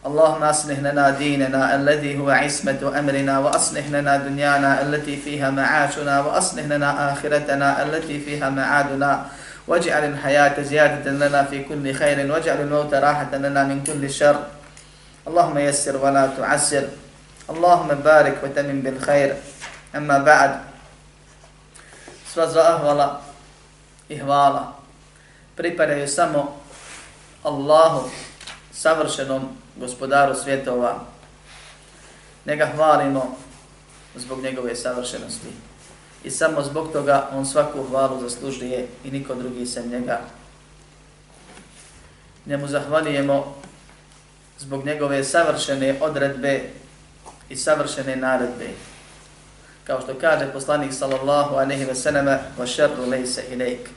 اللهم أصلح لنا ديننا الذي هو عصمة أمرنا وأصلح لنا دنيانا التي فيها معاشنا وأصلح لنا آخرتنا التي فيها معادنا. واجعل الحياة زيادة لنا في كل خير واجعل الموت راحة لنا من كل شر. اللهم يسر ولا تعسر. اللهم بارك وتمن بالخير. أما بعد sva zahvala i hvala pripadaju samo savršenom gospodaru svjetova. njega hvalimo zbog njegove savršenosti. I samo zbog toga on svaku hvalu zaslužuje i niko drugi sem njega. Njemu zahvalijemo zbog njegove savršene odredbe i savršene naredbe. Kao što kaže poslanik sallallahu alejhi ve selleme: wa šerru laysa ilayk."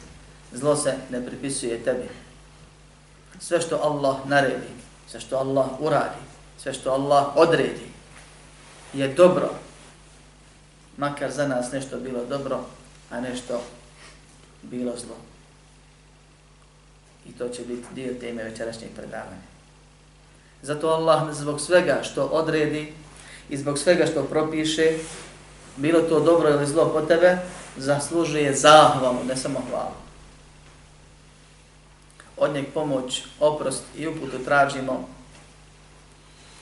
Zlo se ne pripisuje tebi. Sve što Allah naredi, sve što Allah uradi, sve što Allah odredi je dobro, makar za nas nešto bilo dobro, a nešto bilo zlo. I to će biti dio teme večerašnjeg predavanja. Zato Allah zbog svega što odredi i zbog svega što propiše, bilo to dobro ili zlo po tebe, zaslužuje zahvalu, ne samo hvalu od njeg pomoć, oprost i uputu tražimo,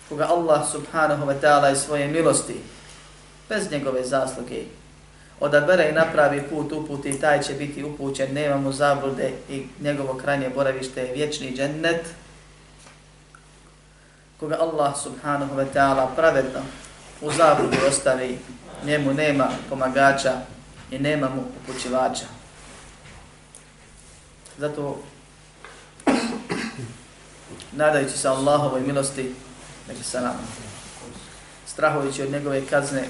koga Allah subhanahu wa ta'ala i svoje milosti, bez njegove zasluge, odabere i napravi put uputi, taj će biti upućen, nema mu zablude i njegovo krajnje boravište je vječni džennet, koga Allah subhanahu wa ta'ala pravedno u zabludu ostavi, njemu nema pomagača i nema mu upućivača. Zato nadajući se Allahovoj milosti, neki sa nama, strahujući od njegove kazne,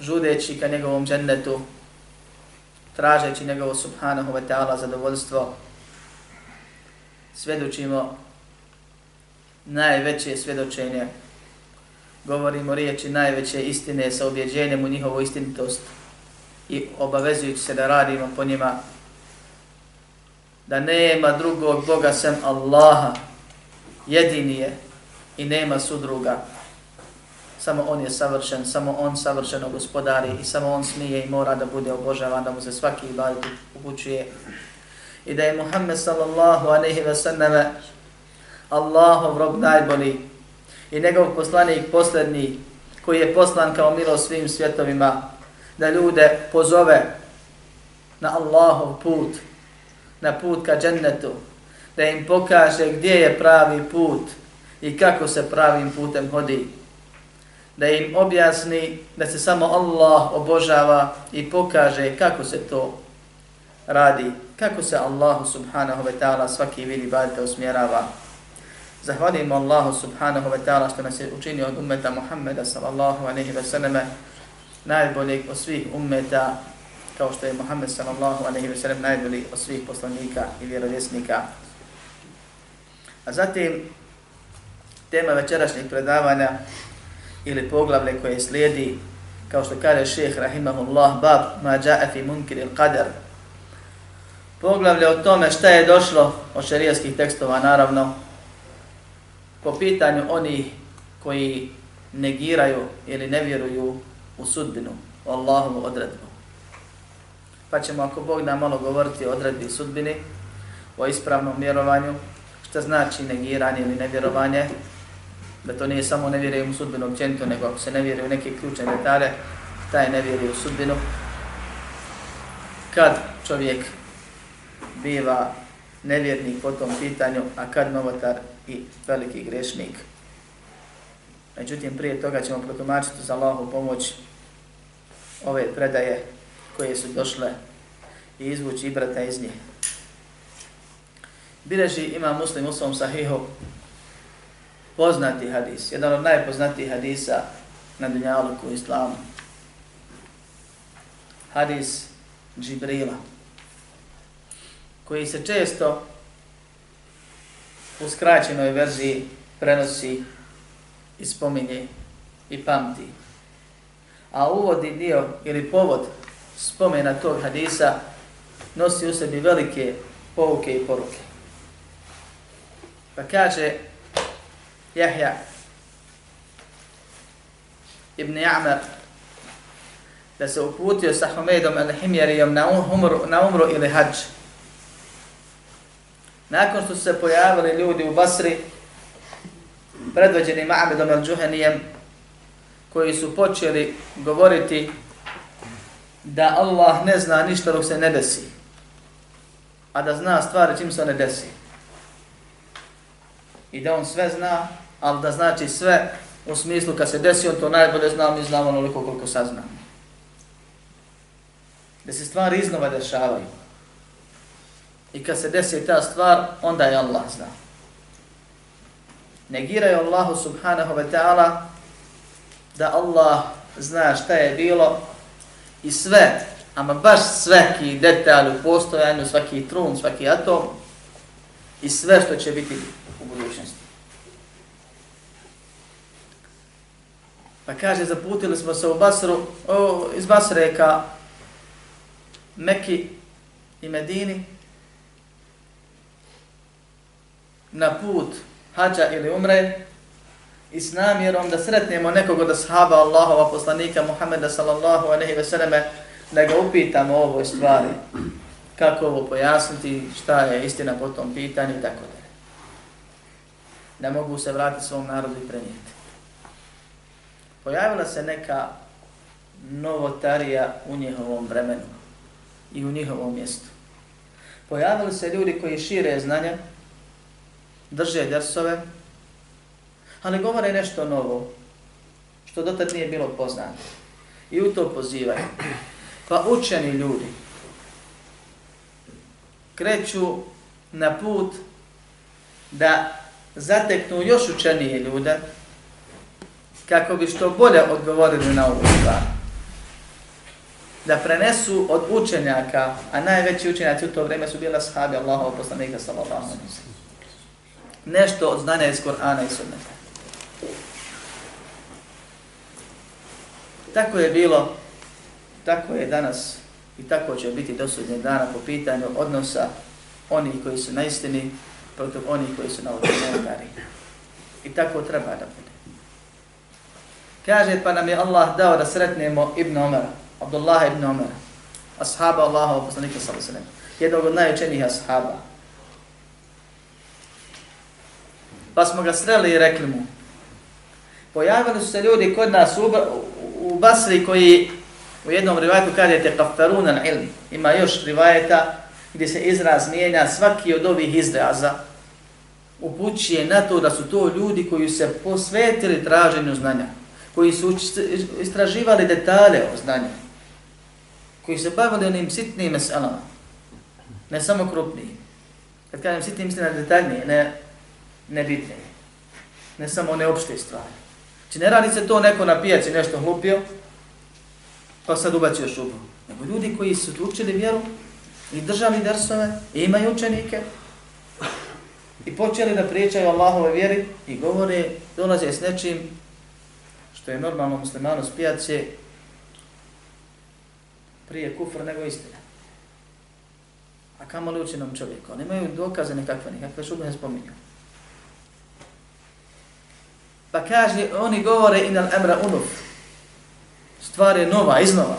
žudeći ka njegovom džennetu, tražeći njegovo subhanahu wa ta'ala zadovoljstvo, svedočimo najveće svedočenje, govorimo riječi najveće istine sa objeđenjem u njihovu istinitost i obavezujući se da radimo po njima da nema drugog Boga sem Allaha, jedini je i nema sudruga. Samo on je savršen, samo on savršeno gospodari i samo on smije i mora da bude obožavan, da mu se svaki ibadet upućuje. I da je Muhammed sallallahu aleyhi ve sallame Allahov rob najbolji i njegov poslanik posljednji koji je poslan kao milo svim svjetovima da ljude pozove na Allahov put, na put ka džennetu, da im pokaže gdje je pravi put i kako se pravim putem hodi. Da im objasni da se samo Allah obožava i pokaže kako se to radi, kako se Allahu subhanahu wa ta'ala svaki vidi badite usmjerava. Zahvalimo Allahu subhanahu wa ta'ala što nas je učinio od ummeta Muhammeda sallallahu alaihi wa sallam najboljeg od svih ummeta kao što je Muhammed sallallahu alaihi ve sellem najbolji od svih poslanika i vjerovjesnika. A zatim tema večerašnjeg predavanja ili poglavlje koje slijedi kao što kaže šejh rahimahullah bab ma jaa fi munkir al-qadar. Poglavlje o tome šta je došlo od šerijskih tekstova naravno po pitanju onih koji negiraju ili ne vjeruju u sudbinu, u Allahovu odredbu pa ćemo ako Bog da malo govoriti o odredbi sudbini, o ispravnom vjerovanju, što znači negiranje ili nevjerovanje, da to nije samo nevjeruje u sudbinu općenito, nego ako se ne vjeruje u neke ključne detalje, taj ne vjeruje u sudbinu. kad čovjek biva nevjernik po tom pitanju, a kad novotar i veliki grešnik. Međutim, prije toga ćemo protumačiti za Allahu pomoć ove predaje koje su došle i izvući ibrata iz nje. Bileži ima muslim u svom sahihu poznati hadis, jedan od najpoznatijih hadisa na dunjaluku islamu. Hadis Džibrila, koji se često u skraćenoj verziji prenosi i spominje i pamti. A uvodi dio ili povod spomena tog hadisa nosi u sebi velike pouke i poruke. Pa kaže Jahja ibn Ja'mar da se uputio sa Humeidom al-Himjarijom na um- umru, na umru ili hađ. Nakon što su se pojavili ljudi u Basri, predvođeni Ma'amedom al-Džuhenijem, koji su počeli govoriti da Allah ne zna ništa dok se ne desi, a da zna stvari čim se ne desi. I da on sve zna, ali da znači sve u smislu kad se desi, on to najbolje zna, mi znamo onoliko koliko saznamo. Da se stvari iznova dešavaju. I kad se desi ta stvar, onda je Allah zna. Negiraju Allahu subhanahu wa ta'ala da Allah zna šta je bilo i sve, ama baš svaki detalj u postojanju, svaki trun, svaki atom i sve što će biti u budućnosti. Pa kaže, zaputili smo se u Basru, o, iz Basre ka Meki i Medini na put hađa ili umre i s namjerom da sretnemo nekog od ashaba Allahova poslanika Muhammeda sallallahu aleyhi ve selleme da ga upitamo o ovoj stvari kako ovo pojasniti, šta je istina po tom pitanju i tako da. Ne mogu se vratiti svom narodu i prenijeti. Pojavila se neka novotarija u njihovom vremenu i u njihovom mjestu. Pojavili se ljudi koji šire znanja, drže dersove, ali govore nešto novo, što dotad nije bilo poznato. I u to pozivaju. Pa učeni ljudi kreću na put da zateknu još učenije ljude kako bi što bolje odgovorili na ovu stvar. Da prenesu od učenjaka, a najveći učenjaci u to vrijeme su bila sahabi Allahov poslanika sallallahu alaihi wa nešto od znanja iz Korana i Sunneta. Tako je bilo, tako je danas i tako će biti do sudnjeg dana po pitanju odnosa onih koji su na istini protiv onih koji su na odnosi. I tako treba da bude. Kaže pa nam je Allah dao da sretnemo Ibn Omara, Abdullah ibn Omara, ashaba Allaha, poslanika sallallahu alaihi jednog od najučenijih ashaba, pa smo ga sreli i rekli mu. Pojavili su se ljudi kod nas u, u Basri koji u jednom rivajetu kažete kaftarun al ilm. Ima još rivajeta gdje se izraz mijenja svaki od ovih izraza upućuje na to da su to ljudi koji se posvetili traženju znanja, koji su istraživali detalje o znanju, koji se bavili onim sitnim meselama, ne samo krupnijim. Kad kažem sitnim, mislim na detaljnije, ne nebitne. Ne samo one opšte stvari. Znači ne radi se to neko na pijaci nešto hlupio, pa sad ubacio šubu. Nego ljudi koji su učili vjeru i držali dersove i imaju učenike i počeli da pričaju Allahove vjeri i govore, dolaze s nečim što je normalno muslimano s pijace prije kufr nego istina. A kamo li učinom čovjeku? Oni imaju dokaze nekakve, nekakve šube ne spominju. Pa kaže, oni govore inal emra unuf. Stvar je nova, iznova.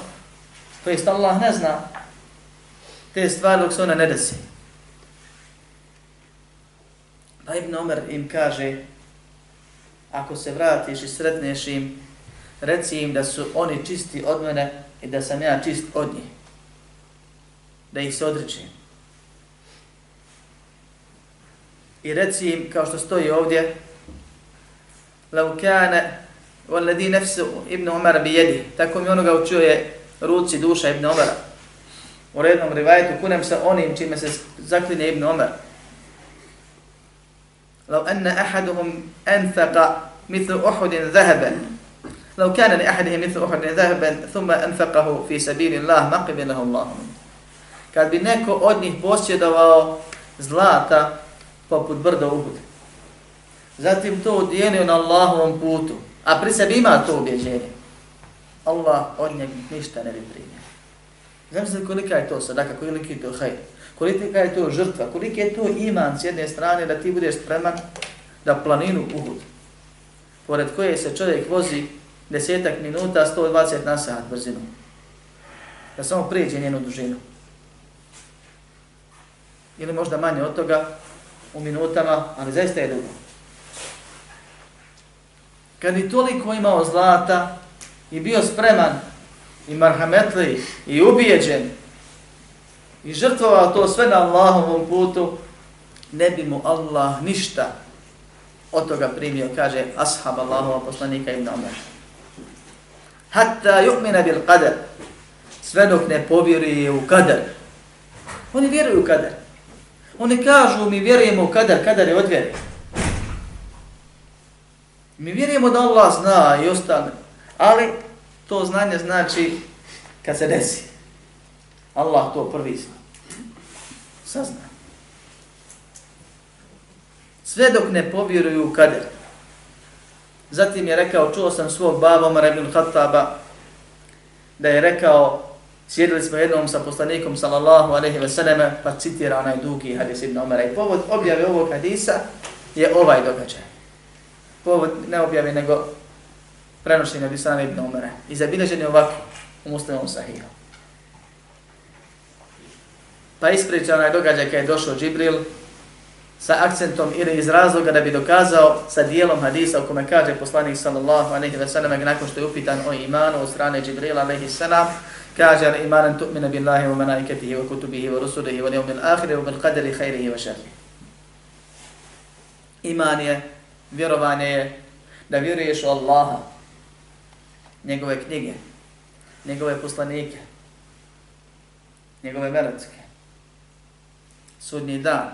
To jest Allah ne zna te stvari dok se ona ne desi. Pa Ibn Omer im kaže, ako se vratiš i sretneš im, reci im da su oni čisti od mene i da sam ja čist od njih. da ih se odričim. I reci im, kao što stoji ovdje, لو كان والذي نفس ابن عمر بيده tako mi onoga učuje ruci duša ibn Umara u rednom rivajetu kunem se onim čime se zaklinje ibn Umar لو أن أحدهم أنفق مثل أحد ذهبا لو كان لأحدهم مثل أحد ذهبا ثم أنفقه في سبيل الله ما قبله الله kad bi neko od njih posjedovao zlata poput brda Uhud. Zatim to udjelio na Allahovom putu, a pri sebi ima to ubjeđenje. Allah od njeg ništa ne bi primio. Zamislite kolika je to sadaka, koliki je to hajr, kolika je to žrtva, koliki je to iman s jedne strane da ti budeš spreman da planinu Uhud, pored koje se čovjek vozi desetak minuta, 120 na sat brzinu. Da samo prijeđe njenu dužinu. Ili možda manje od toga u minutama, ali zaista je dugo. Kad bi toliko imao zlata i bio spreman i marhametli i ubijeđen i žrtvovao to sve na Allahovom putu, ne bi mu Allah ništa od toga primio, kaže ashab Allahova poslanika ibn Umar. Hatta yu'mina bil qadar. Sve dok ne povjeruje u kadar. Oni vjeruju u kadar. Oni kažu mi vjerujemo u kadar, kadar je od vjere. Mi vjerujemo da Allah zna i ostane. Ali to znanje znači kad se desi. Allah to prvi zna. Sazna. Sve dok ne povjeruju u kader. Zatim je rekao, čuo sam svog baba Omar ibn Khattaba, da je rekao, sjedili smo jednom sa poslanikom sallallahu alaihi ve selleme, pa citira onaj dugi hadis ibn Omara. I povod objave ovog hadisa je ovaj događaj. Povod ne objave, nego prenošenje od Islama ibn Umara. I zabilježen je ovako u muslimom sahihu. Pa ispriča onaj događaj kada je došao Džibril, sa akcentom ili iz razloga da bi dokazao sa dijelom hadisa u kome kaže poslanik sallallahu alaihi wa sallam nakon što je upitan o imanu od strane Džibrila alaihi sallam kaže al imanan tu'mina billahi wa malaikatihi wa kutubihi wa rusulihi wa nijomil ahiri wa bil qadri khairihi wa sharrihi Iman je, vjerovanje je da vjeruješ u Allaha, njegove knjige, njegove poslanike, njegove veletske, sudnji dan,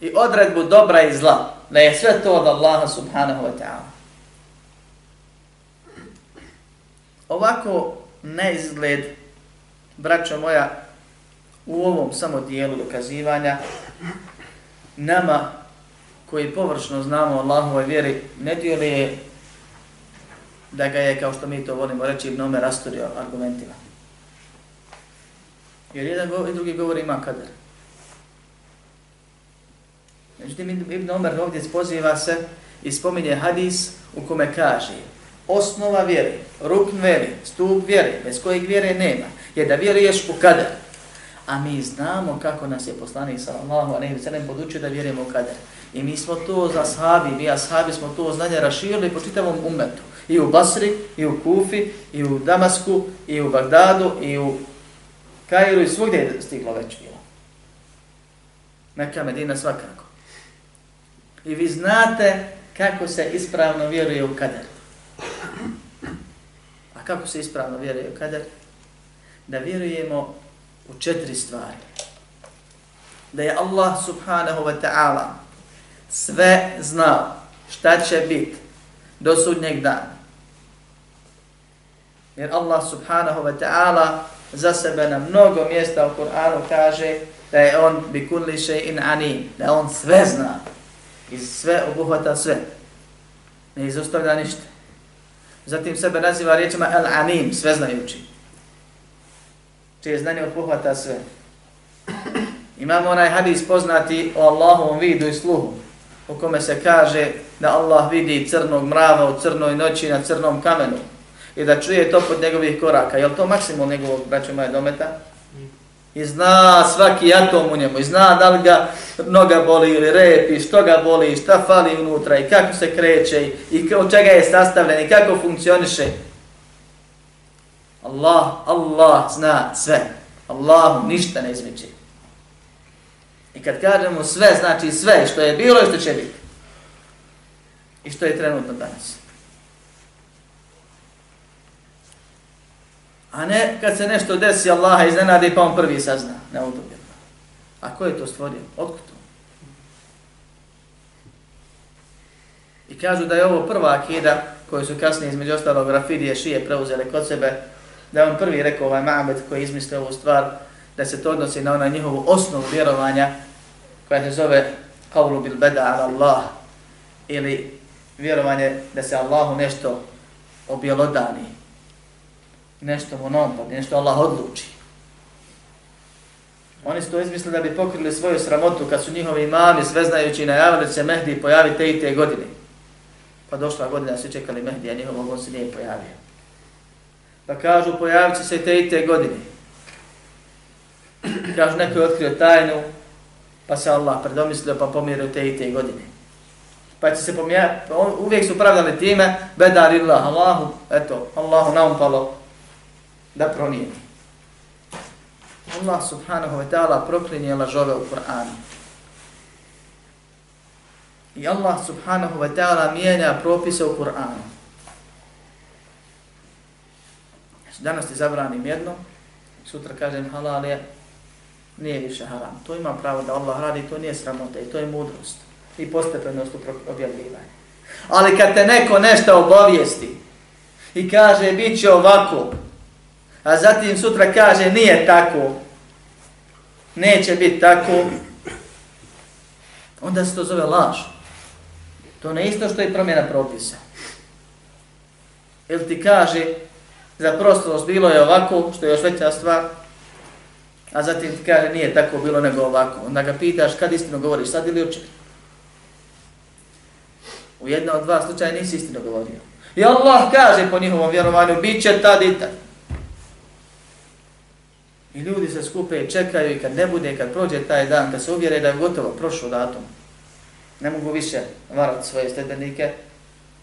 i odredbu dobra i zla, da je sve to od Allaha subhanahu wa ta'ala. Ovako na izgled, braćo moja, u ovom samo dijelu dokazivanja, nama koji površno znamo Allahove vjeri, ne dijeli je da ga je, kao što mi to volimo reći, Ibn Omer rasturio argumentima. Jer jedan i drugi govor ima kader. Međutim, Ibn Omer ovdje spoziva se i spominje hadis u kome kaže osnova vjere, rukn vjere, stup vjere, bez kojeg vjere nema, je da vjeruješ u kader. A mi znamo kako nas je poslanik sallallahu alejhi ve sellem podučio da vjerujemo u kader. I mi smo to za sahabi, mi ashabi smo to znanje raširili po čitavom ummetu. I u Basri, i u Kufi, i u Damasku, i u Bagdadu, i u Kairu, i svugdje je stiglo već bilo. Neka Medina, svakako. I vi znate kako se ispravno vjeruje u kader. A kako se ispravno vjeruje u kader? Da vjerujemo u četiri stvari. Da je Allah subhanahu wa ta'ala sve znao šta će biti do sudnjeg dana. Jer Allah subhanahu wa ta'ala za sebe na mnogo mjesta u Kur'anu kaže da je on bi kulli shay'in anim, da on sve zna i sve obuhvata sve. Ne izostavlja ništa. Zatim sebe naziva riječima El-Anim, sveznajući. Čije znanje obuhvata sve. Imamo onaj hadis poznati o Allahovom vidu i sluhu, u kome se kaže da Allah vidi crnog mrava u crnoj noći na crnom kamenu i da čuje to pod njegovih koraka. Je li to maksimum njegovog, braću moje, dometa? i zna svaki atom u njemu, i zna da li ga noga boli ili rep, i što ga boli, i šta fali unutra, i kako se kreće, i od čega je sastavljen, i kako funkcioniše. Allah, Allah zna sve. Allahu ništa ne izmiče. I kad kažemo sve, znači sve što je bilo i što će biti. I što je trenutno danas. A ne kad se nešto desi Allaha iznenadi pa on prvi sazna. Ne udobljeno. A ko je to stvorio? Otkud to? I kažu da je ovo prva akida koju su kasnije između ostalog Rafidije šije preuzele kod sebe, da je on prvi rekao ovaj Ma'bed koji izmislio ovu stvar, da se to odnosi na ona njihovu osnovu vjerovanja koja se zove Qawlu bil beda ala Allah ili vjerovanje da se Allahu nešto objelodani, nešto mu nompad, nešto Allah odluči. Oni su to izmislili da bi pokrili svoju sramotu kad su njihovi imami sveznajući najavili se Mehdi pojavi te i te godine. Pa došla godina, svi čekali Mehdi, a njihovo on se nije pojavio. Pa kažu, pojavit će se te i te godine. Kažu, neko je otkrio tajnu, pa se Allah predomislio, pa pomirio te i te godine. Pa će se pomijati, pa uvijek su pravdali time, bedar illah, Allahu, eto, Allahu naumpalo da pronijeni. Allah subhanahu wa ta'ala proklinje lažove u Kur'anu. I Allah subhanahu wa ta'ala mijenja propise u Kur'anu. Znači, danas ti zabranim jedno, sutra kažem halal je, nije više haram. To ima pravo da Allah radi, to nije sramota i to je mudrost i postepenost u objavljivanju. Ali kad te neko nešto obavijesti i kaže bit će ovako, a zatim sutra kaže nije tako, neće biti tako, onda se to zove laž. To ne isto što je promjena propisa. Ili ti kaže za prostorost bilo je ovako, što je još veća stvar, a zatim ti kaže nije tako bilo nego ovako. Onda ga pitaš kad istino govoriš, sad ili učer? U jedna od dva slučaja nisi istino govorio. I Allah kaže po njihovom vjerovanju, bit će tad i tad. I ljudi se skupe i čekaju i kad ne bude, kad prođe taj dan, kad se uvjere da je gotovo, prošlo datum, ne mogu više varati svoje stedenike,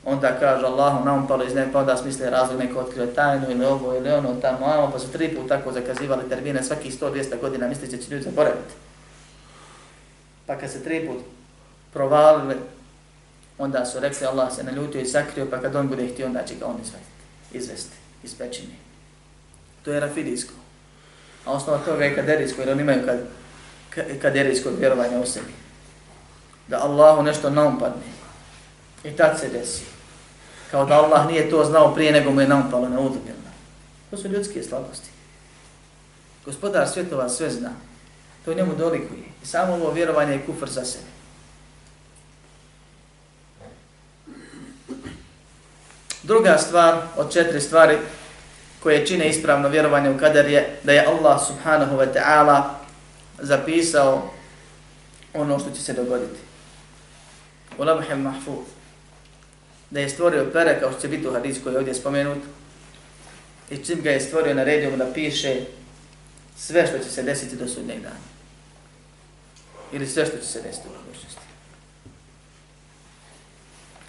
onda kaže Allahu nam palo iz neba, pa onda smisle razlog neko otkrio tajnu ili ovo ili ono tamo, ono, pa su tri put tako zakazivali termine svaki 100-200 godina, misli će ljudi zaboraviti. Pa kad se tri put provalili, onda su rekli Allah se naljutio i sakrio, pa kad on bude htio, onda će ga on izvesti, izvesti iz pećine. To je rafidijsko. A osnova toga je kaderijsko, jer oni imaju kad, kaderijsko vjerovanje u sebi. Da Allahu nešto naumpadne. I tad se desi. Kao da Allah nije to znao prije nego mu je naumpalo na udobjelno. To su ljudske slabosti. Gospodar svjetova sve zna. To njemu dolikuje. I samo ovo vjerovanje je kufr za sebe. Druga stvar od četiri stvari koje čine ispravno vjerovanje u kader je da je Allah subhanahu wa ta'ala zapisao ono što će se dogoditi. U lamhel mahfuz. Da je stvorio pere kao što će biti u hadis koji je ovdje spomenut. I čim ga je stvorio na redu da piše sve što će se desiti do sudnjeg dana. Ili sve što će se desiti u budućnosti.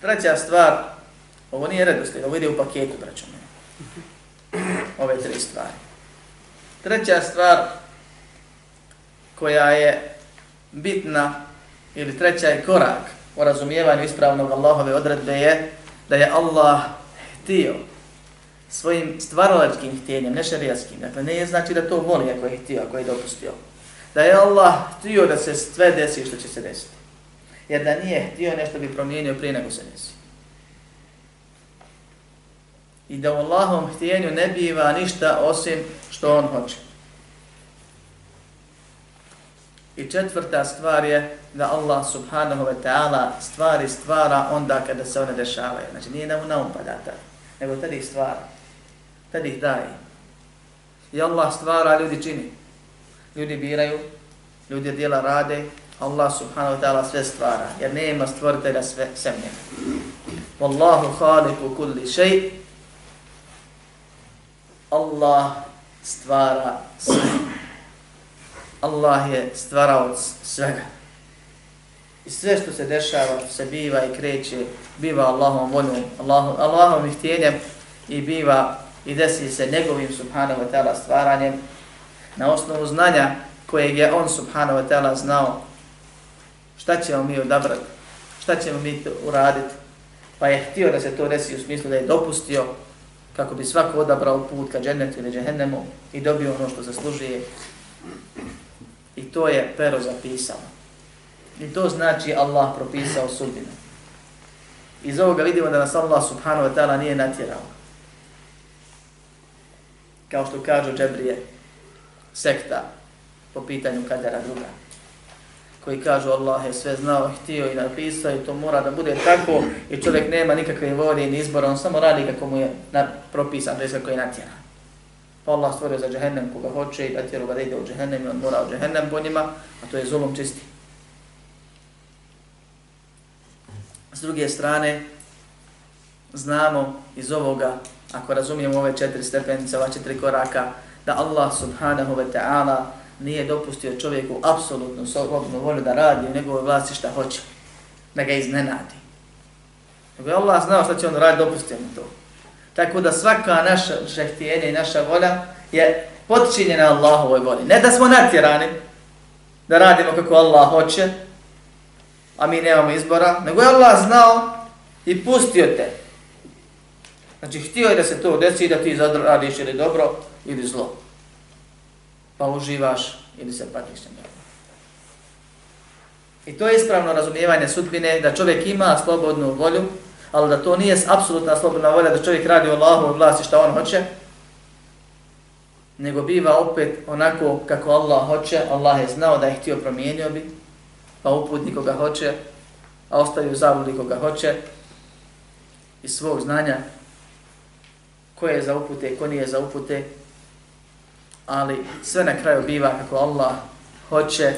Treća stvar, ovo nije redoslijed, ovo ide u paketu, braćo moje ove tri stvari. Treća stvar koja je bitna ili treća je korak u razumijevanju ispravnog Allahove odredbe je da je Allah htio svojim stvaralačkim htjenjem, ne šarijaskim, dakle ne je znači da to voli ako je htio, ako je dopustio. Da je Allah htio da se sve desi što će se desiti. Jer da nije htio nešto bi promijenio prije nego se desi i da u Allahom htjenju ne biva ništa osim što on hoće. I četvrta stvar je da Allah subhanahu wa ta'ala stvari stvara onda kada se one dešavaju. Znači nije da mu naumpada tad, nego tada ih stvara. Tada ih daje. I Allah stvara, ljudi čini. Ljudi biraju, ljudi djela rade, Allah subhanahu wa ta'ala sve stvara. Jer nema stvoritelja sve semlje. Wallahu khaliku kulli shay. Allah stvara sve. Allah je stvarao svega. I sve što se dešava, se biva i kreće, biva Allahom voljom, Allahom, Allahom htjenjem i biva i desi se njegovim subhanahu wa ta'ala stvaranjem. na osnovu znanja kojeg je on subhanahu wa ta'ala znao šta ćemo mi odabrati, šta ćemo mi uraditi, pa je htio da se to desi u smislu da je dopustio kako bi svako odabrao put ka džennetu ili džehennemu i dobio ono što zaslužuje. I to je pero zapisano. I to znači Allah propisao sudbinu. Iz ovoga vidimo da nas Allah subhanahu wa ta'ala nije natjerao. Kao što kažu džebrije, sekta po pitanju kadera druga koji kažu Allah je sve znao, htio i napisao i to mora da bude tako i čovjek nema nikakve volje ni izbora, on samo radi kako mu je propisan, to kako je natjeran. Pa Allah stvorio za džehennem koga hoće i natjeru ga da ide u džehennem i on mora u džehennem po njima, a to je zulum čisti. S druge strane, znamo iz ovoga, ako razumijemo ove četiri stepenice, ova četiri koraka, da Allah subhanahu wa ta'ala nije dopustio čovjeku apsolutno slobodnu volju da radi u njegovoj vlasti šta hoće, da ga iznenadi. Nego je Allah znao šta će on raditi, dopustio mu to. Tako da svaka naša htjenja i naša volja je podčinjena Allahovoj volji. Ne da smo natjerani da radimo kako Allah hoće, a mi nemamo izbora, nego je Allah znao i pustio te. Znači, htio je da se to desi da ti radiš ili dobro ili zlo pa uživaš ili se patiš na njega. I to je ispravno razumijevanje sudbine, da čovjek ima slobodnu volju, ali da to nije apsolutna slobodna volja da čovjek radi u Allahu od vlasti šta on hoće, nego biva opet onako kako Allah hoće, Allah je znao da je htio promijenio bi, pa uput koga hoće, a ostavi u zavodi koga hoće, iz svog znanja, ko je za upute ko nije za upute, ali sve na kraju biva kako Allah hoće,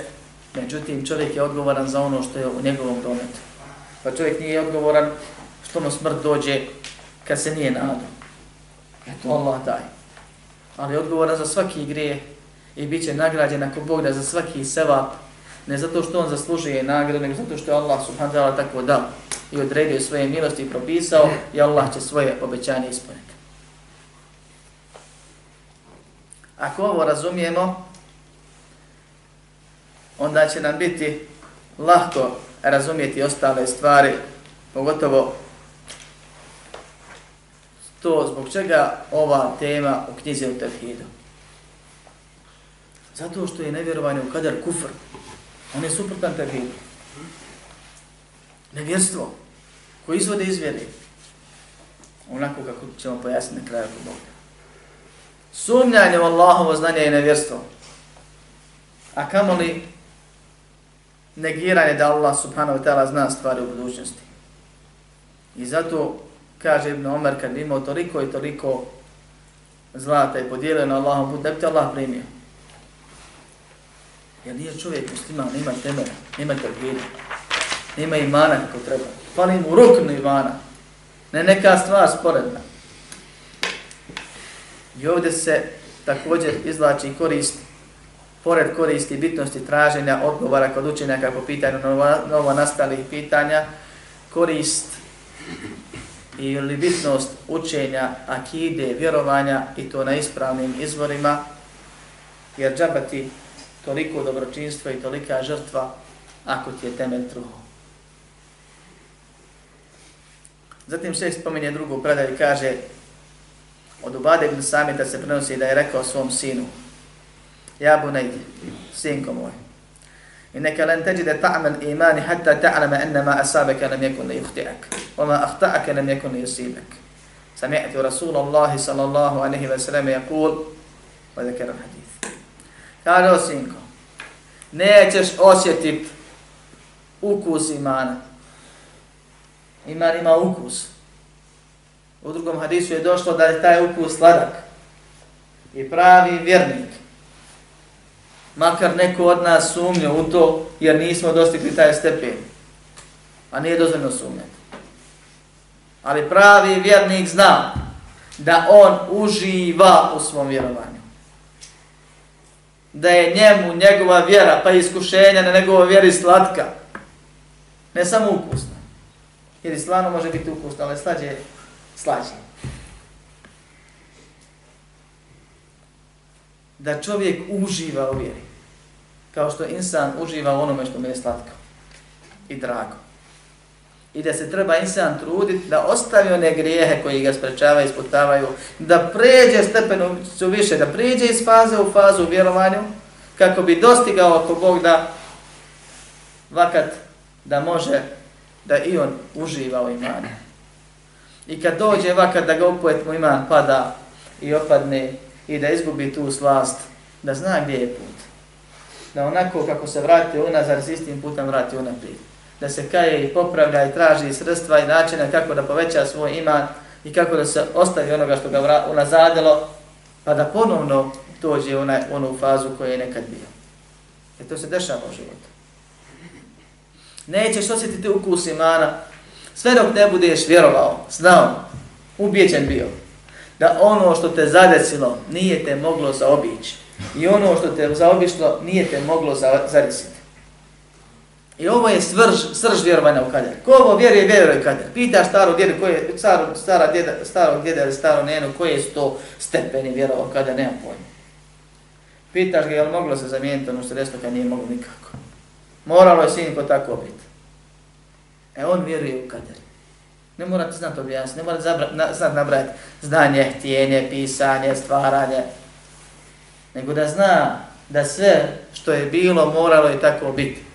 međutim čovjek je odgovoran za ono što je u njegovom dometu. Pa čovjek nije odgovoran što mu smrt dođe kad se nije nadao. Eto Allah daj. Ali je odgovoran za svaki grije i bit će nagrađen ako Bog da za svaki sevap, ne zato što on zaslužuje nagradu, nego zato što je Allah subhanahu wa ta'ala tako dao i odredio svoje milosti i propisao i Allah će svoje obećanje ispuniti. Ako ovo razumijemo, onda će nam biti lahko razumijeti ostale stvari, pogotovo to zbog čega ova tema u knjizi u Tevhidu. Zato što je nevjerovanje u kadar kufr. On je suprotan Tevhidu. Nevjerstvo koje izvode iz vjere. Onako kako ćemo pojasniti na kraju kod Boga sumnjanje u Allahovo znanje i nevjerstvo. A kamo li negiranje da Allah subhanahu wa ta'ala zna stvari u budućnosti. I zato kaže Ibn Omer kad imao toliko i toliko zlata i podijelio na Allahom put, da bi te Allah primio. Jer nije čovjek musliman, nema temera, nema trgina, nema imana kako treba. Fali mu ruknu imana, ne neka stvar sporedna. I ovdje se također izlači korist, pored koristi bitnosti traženja odgovora kod učenja kako pitanju novo nastalih pitanja, korist ili bitnost učenja akide, vjerovanja i to na ispravnim izvorima, jer džabati toliko dobročinstva i tolika žrtva ako ti je temelj truho. Zatim se spominje drugu predaju i kaže Od Ubade ibn Samita se prenosi da je rekao svom sinu, Ja bu nejdi, sinko moj, i neka len teđide ta'amal imani hatta ta'lama ennama asabeka nam jekun li uhti'ak, oma ahta'aka nam jekun li usibak. Sami'ati Rasulullahi sallallahu alaihi wa sallam jakul, wa zekera hadith. Kaže o sinko, nećeš osjetit ukus imana. Iman ima ukus. U drugom hadisu je došlo da je taj ukus sladak i pravi vjernik. Makar neko od nas sumnio u to jer nismo dostigli taj stepen. A nije dozvoljno sumnjati. Ali pravi vjernik zna da on uživa u svom vjerovanju. Da je njemu njegova vjera pa iskušenja na njegovoj vjeri slatka. Ne samo ukusna. Jer i slano može biti ukusno, ali slađe slađe. da čovjek uživa u vjeri. Kao što insan uživa u onome što mu je slatko i drago. I da se treba insan truditi da ostavi one grijehe koji ga sprečavaju, isputavaju, da pređe stepenu više, da pređe iz faze u fazu u vjerovanju, kako bi dostigao ako Bog da vakat da može da i on uživa u imanu. I kad dođe vakat da ga opet mu iman pada i opadne i da izgubi tu slast, da zna gdje je put. Da onako kako se vrati unazad s istim putem vrati unaprijed. Da se kaje i popravlja i traži sredstva i načina kako da poveća svoj iman i kako da se ostavi onoga što ga unazadilo, pa da ponovno dođe u onu fazu koja je nekad bio. E to se dešava u životu. Nećeš osjetiti ukus imana sve dok ne budeš vjerovao, znao, ubijeđen bio da ono što te zadesilo nije te moglo zaobići i ono što te zaobišlo nije te moglo zadesiti. I ovo je svrž, srž vjerovanja u kader. Ko ovo vjeruje, vjeruje u kader. Pitaš staro djedu, koje, staro, stara djeda, staro djeda ili staro nenu, koje su to stepeni vjerova u kader, nemam pojma. Pitaš ga je li moglo se zamijeniti ono sredstvo kad nije moglo nikako. Moralo je sinko tako biti. E on vjeruje u kader. Ne morate znati objasniti, ne morate zabra, znati nabrati znanje, htjenje, pisanje, stvaranje. Nego da zna da sve što je bilo moralo je tako biti.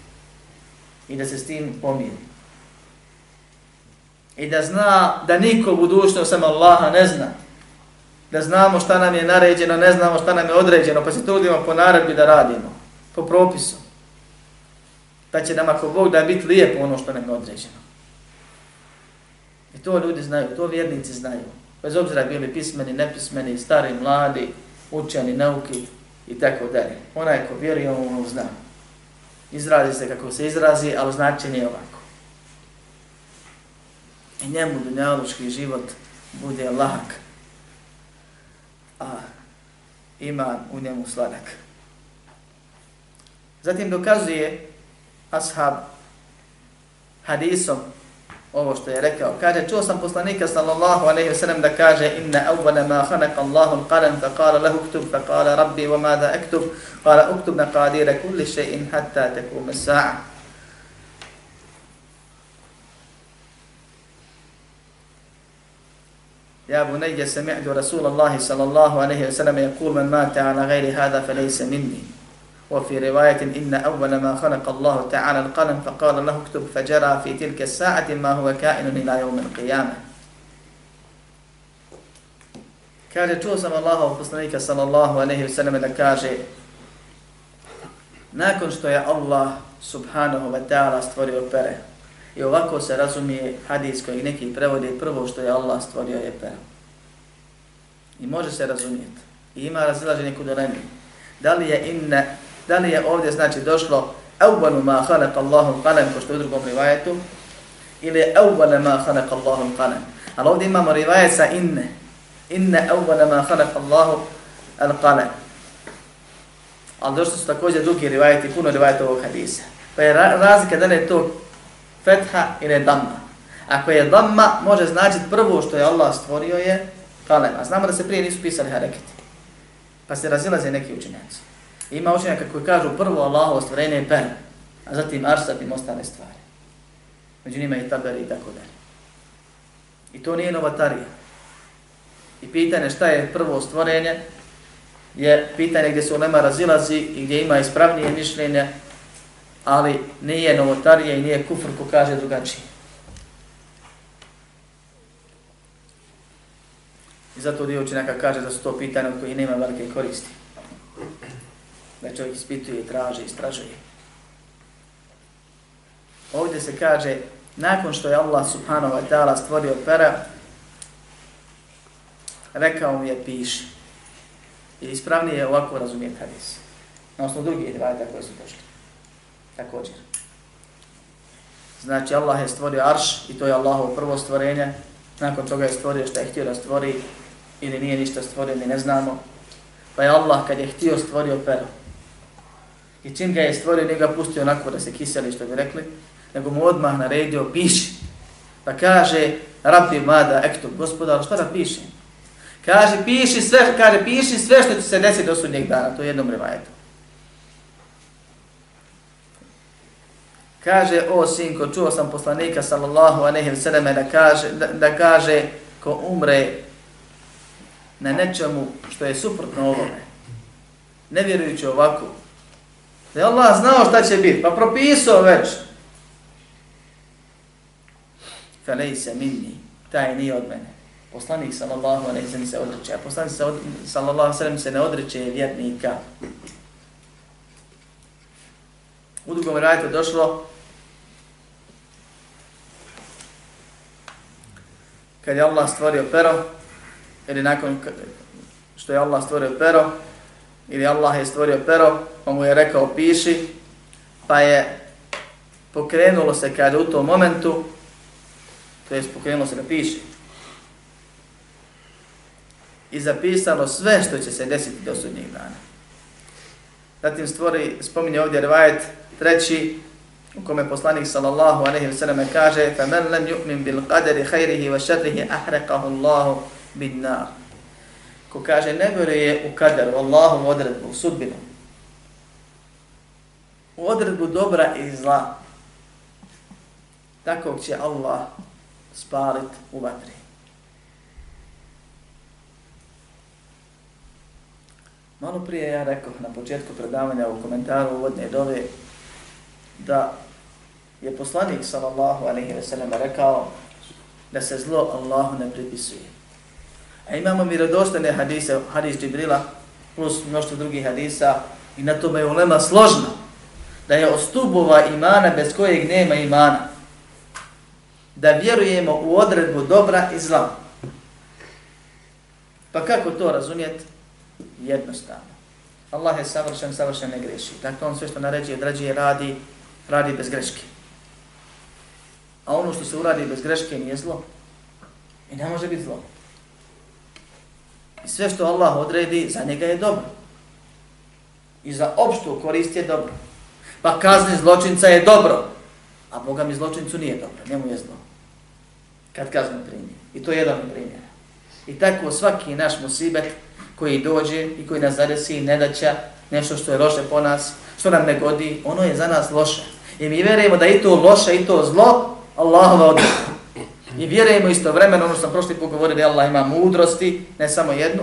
I da se s tim pomiri. I da zna da niko budućnost sam Allaha ne zna. Da znamo šta nam je naređeno, ne znamo šta nam je određeno, pa se trudimo po naredbi da radimo. Po propisu. Da će nam ako Bog da biti lijepo ono što nam je određeno. I to ljudi znaju, to vjernici znaju. Bez obzira bili pismeni, nepismeni, stari, mladi, učeni, nauki i tako dalje. Onaj ko vjeruje, on ono zna. Izrazi se kako se izrazi, ali značenje je ovako. I njemu dunjalučki život bude lak, a ima u njemu sladak. Zatim dokazuje ashab hadisom ovo što je rekao. Kaže, čuo sam poslanika sallallahu alaihi wa sallam da kaže inna awwala ma khanaqa Allahu al-qalam fa qala lahu uktub fa qala rabbi wa madha aktub qala uktub maqadira kulli shay'in hatta taqum as-sa'a يا بني سمعت رسول الله صلى الله عليه وسلم يقول من مات على غير هذا فليس مني وفي رواية إن أول ما خلق الله تعالى القلم فقال له اكتب فجرى في تلك الساعة ما هو كائن إلى يوم القيامة Kaže, čuo sam Allahov poslanika sallallahu alaihi wasallam da kaže nakon što je Allah subhanahu wa ta'ala stvorio pere i ovako se razumije hadis koji neki prevode prvo što je Allah stvorio je pere. I može se razumijeti. I ima razilaženje kod Da li je inna Da li je ovdje znači došlo evvalu ma halak Allahum kalem, ko što u drugom rivajetu ili awwala ma halak Allahum kalem. Ali ovdje imamo rivajet sa inne. Inne awwala ma halak Allahu al kalem. Ali došli su također drugi rivajeti, puno rivajeta ovog hadisa. Pa je razlika da li je to fetha ili damma. Ako je damma, može značiti prvo što je Allah stvorio je kalem. A znamo da se prije nisu pisali hareketi. Pa se razilaze neki učenjaci. Ima učenjaka koji kažu prvo Allahovo stvorenje je per, a zatim arsat i ostale stvari. Među njima i taberi i tako dalje. I to nije novatarija. I pitanje šta je prvo stvorenje je pitanje gdje se ulema razilazi i gdje ima ispravnije mišljenje, ali nije novotarija i nije kufr ko kaže drugačije. I zato dio učenjaka kaže da su to pitanje od koji nema velike koristi da čovjek ispituje, traže, istražuje. Ovdje se kaže, nakon što je Allah subhanahu wa ta'ala stvorio pera, rekao mu je piši. I ispravnije je ovako razumijeti hadis. Na osnovu drugih rivajta koje su došli. Također. Znači Allah je stvorio arš i to je Allahovo prvo stvorenje. Nakon toga je stvorio što je htio da stvori ili nije ništa stvorio, mi ne znamo. Pa je Allah kad je htio stvorio pero. I čim ga je stvorio, nije ga pustio onako da se kiseli, što bi rekli, nego mu odmah naredio, piši. Pa kaže, rapi mada ekto, gospodar, šta da pišem? Kaže, piši sve, kaže, piši sve što će se desiti do sudnjeg dana, to je jednom rivajetu. Kaže, o sinko, čuo sam poslanika, sallallahu aleyhi ve selleme da kaže, da, da kaže, ko umre na nečemu što je suprotno ovome, ne vjerujući ovako, da je Allah znao šta će biti, pa propisao već. Felej se minni, taj nije od mene. Poslanik sallallahu alaihi sallam se odreće, a poslanik sallallahu sallam se ne odreće vjernika. U drugom rajtu došlo kad je Allah stvorio pero, ili nakon što je Allah stvorio pero, ili Allah je stvorio pero, pa mu je rekao piši, pa je pokrenulo se kada u tom momentu, to je pokrenulo se da piši, i zapisalo sve što će se desiti do sudnjeg dana. Zatim stvori, spominje ovdje rivajet treći, u kome poslanik sallallahu alejhi ve sellem kaže: "Fa man lam yu'min bil qadari khayrihi wa sharrihi ahraqahu Allahu bin nar." Ko kaže ne vjeruje u kader, u Allahu odredbu, u sudbinu. U odredbu dobra i zla. Tako će Allah spalit u vatri. Malo prije ja rekao na početku predavanja u komentaru uvodne dove da je poslanik sallallahu alaihi ve sellem rekao da se zlo Allahu ne pripisuje. A imamo mirodostane hadise, hadis Džibrila plus mnoštvo drugih hadisa i na tome je ulema složna da je ostubova imana bez kojeg nema imana. Da vjerujemo u odredbu dobra i zla. Pa kako to razumjeti? Jednostavno. Allah je savršen, savršen ne greši. Dakle, on sve što naređuje, odrađuje, radi, radi bez greške. A ono što se uradi bez greške nije zlo. I ne može biti zlo. I sve što Allah odredi, za njega je dobro. I za opštu korist je dobro. Pa kazni zločinca je dobro. A Boga mi zločincu nije dobro. Njemu je zlo. Kad kaznu primjer. I to je jedan primjer. I tako svaki naš musibet koji dođe i koji nas zadesi nedaća, nešto što je loše po nas, što nam ne godi, ono je za nas loše. I mi vjerujemo da i to loše i to zlo, Allahova odredba. I vjerujemo istovremeno, ono što sam prošli put govorio, da Allah ima mudrosti, ne samo jednu,